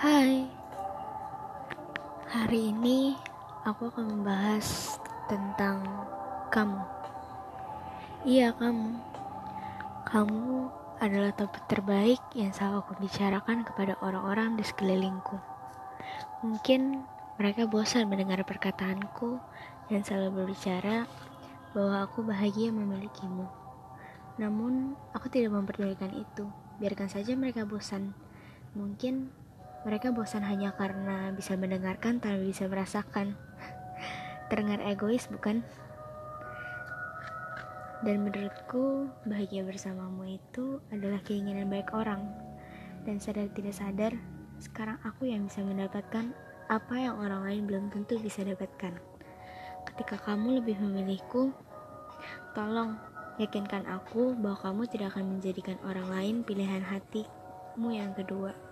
Hai, hari ini aku akan membahas tentang kamu. Iya, kamu. Kamu adalah topik terbaik yang selalu aku bicarakan kepada orang-orang di sekelilingku. Mungkin mereka bosan mendengar perkataanku dan selalu berbicara bahwa aku bahagia memilikimu. Namun, aku tidak memperdulikan itu. Biarkan saja mereka bosan. Mungkin mereka bosan hanya karena bisa mendengarkan tanpa bisa merasakan. Terdengar egois, bukan? Dan menurutku, bahagia bersamamu itu adalah keinginan baik orang. Dan sadar tidak sadar, sekarang aku yang bisa mendapatkan apa yang orang lain belum tentu bisa dapatkan. Ketika kamu lebih memilihku, tolong yakinkan aku bahwa kamu tidak akan menjadikan orang lain pilihan hatimu yang kedua.